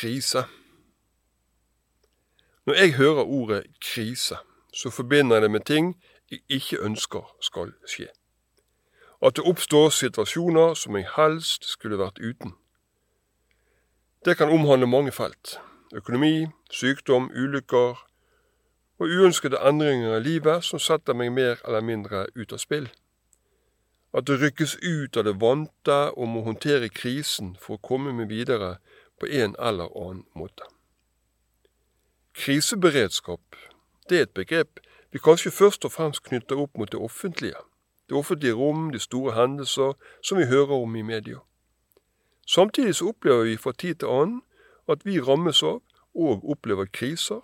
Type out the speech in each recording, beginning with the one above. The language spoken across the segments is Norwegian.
krise. Når jeg hører ordet krise, så forbinder jeg det med ting jeg ikke ønsker skal skje. At det oppstår situasjoner som jeg helst skulle vært uten. Det kan omhandle mange felt. Økonomi, sykdom, ulykker og uønskede endringer i livet som setter meg mer eller mindre ut av spill. At det rykkes ut av det vante og må håndtere krisen for å komme meg videre på en eller annen måte. Kriseberedskap det er et begrep vi kanskje først og fremst knytter opp mot det offentlige, det offentlige rom, de store hendelser som vi hører om i media. Samtidig så opplever vi fra tid til annen at vi rammes av og opplever kriser,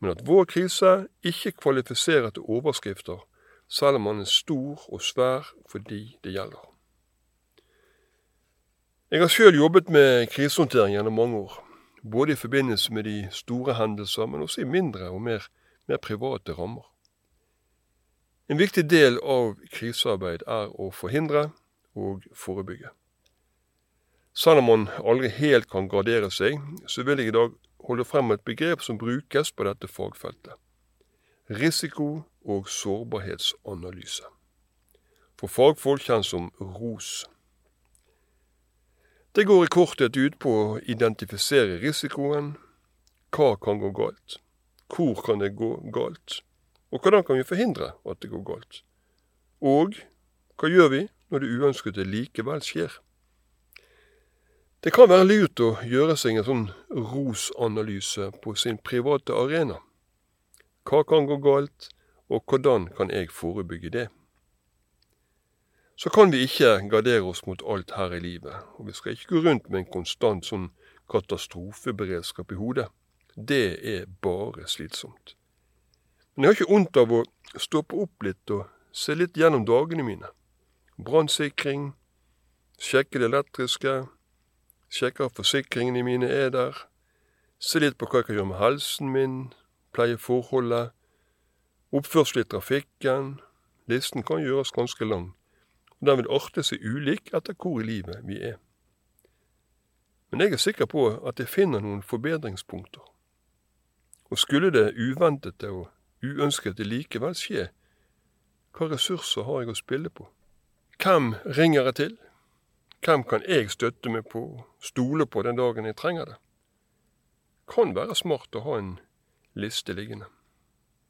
men at vår krise ikke kvalifiserer til overskrifter, selv om man er stor og svær for de det gjelder. Jeg har sjøl jobbet med krisehåndtering gjennom mange år, både i forbindelse med de store hendelser, men også i mindre og mer, mer private rammer. En viktig del av krisearbeid er å forhindre og forebygge. Selv om man aldri helt kan gradere seg, så vil jeg i dag holde frem et begrep som brukes på dette fagfeltet. Risiko- og sårbarhetsanalyse. For fagfolk kjent som ROS. Det går i korthet ut på å identifisere risikoen, hva kan gå galt, hvor kan det gå galt, og hvordan kan vi forhindre at det går galt, og hva gjør vi når det uønskede likevel skjer. Det kan være lurt å gjøre seg en sånn ROS-analyse på sin private arena. Hva kan gå galt, og hvordan kan jeg forebygge det? Så kan vi ikke gardere oss mot alt her i livet, og vi skal ikke gå rundt med en konstant sånn katastrofeberedskap i hodet. Det er bare slitsomt. Men jeg har ikke vondt av å stoppe opp litt og se litt gjennom dagene mine. Brannsikring, sjekke det elektriske, sjekke at forsikringene mine er der, se litt på hva jeg kan gjøre med helsen min, pleie forholdet, oppførsel i trafikken. Listen kan gjøres ganske lang og den vil arte seg ulik etter hvor i livet vi er. Men jeg er sikker på at jeg finner noen forbedringspunkter. Og skulle det uventede og uønskede likevel skje, hva ressurser har jeg å spille på? Hvem ringer jeg til? Hvem kan jeg støtte meg på og stole på den dagen jeg trenger det? Kan være smart å ha en liste liggende.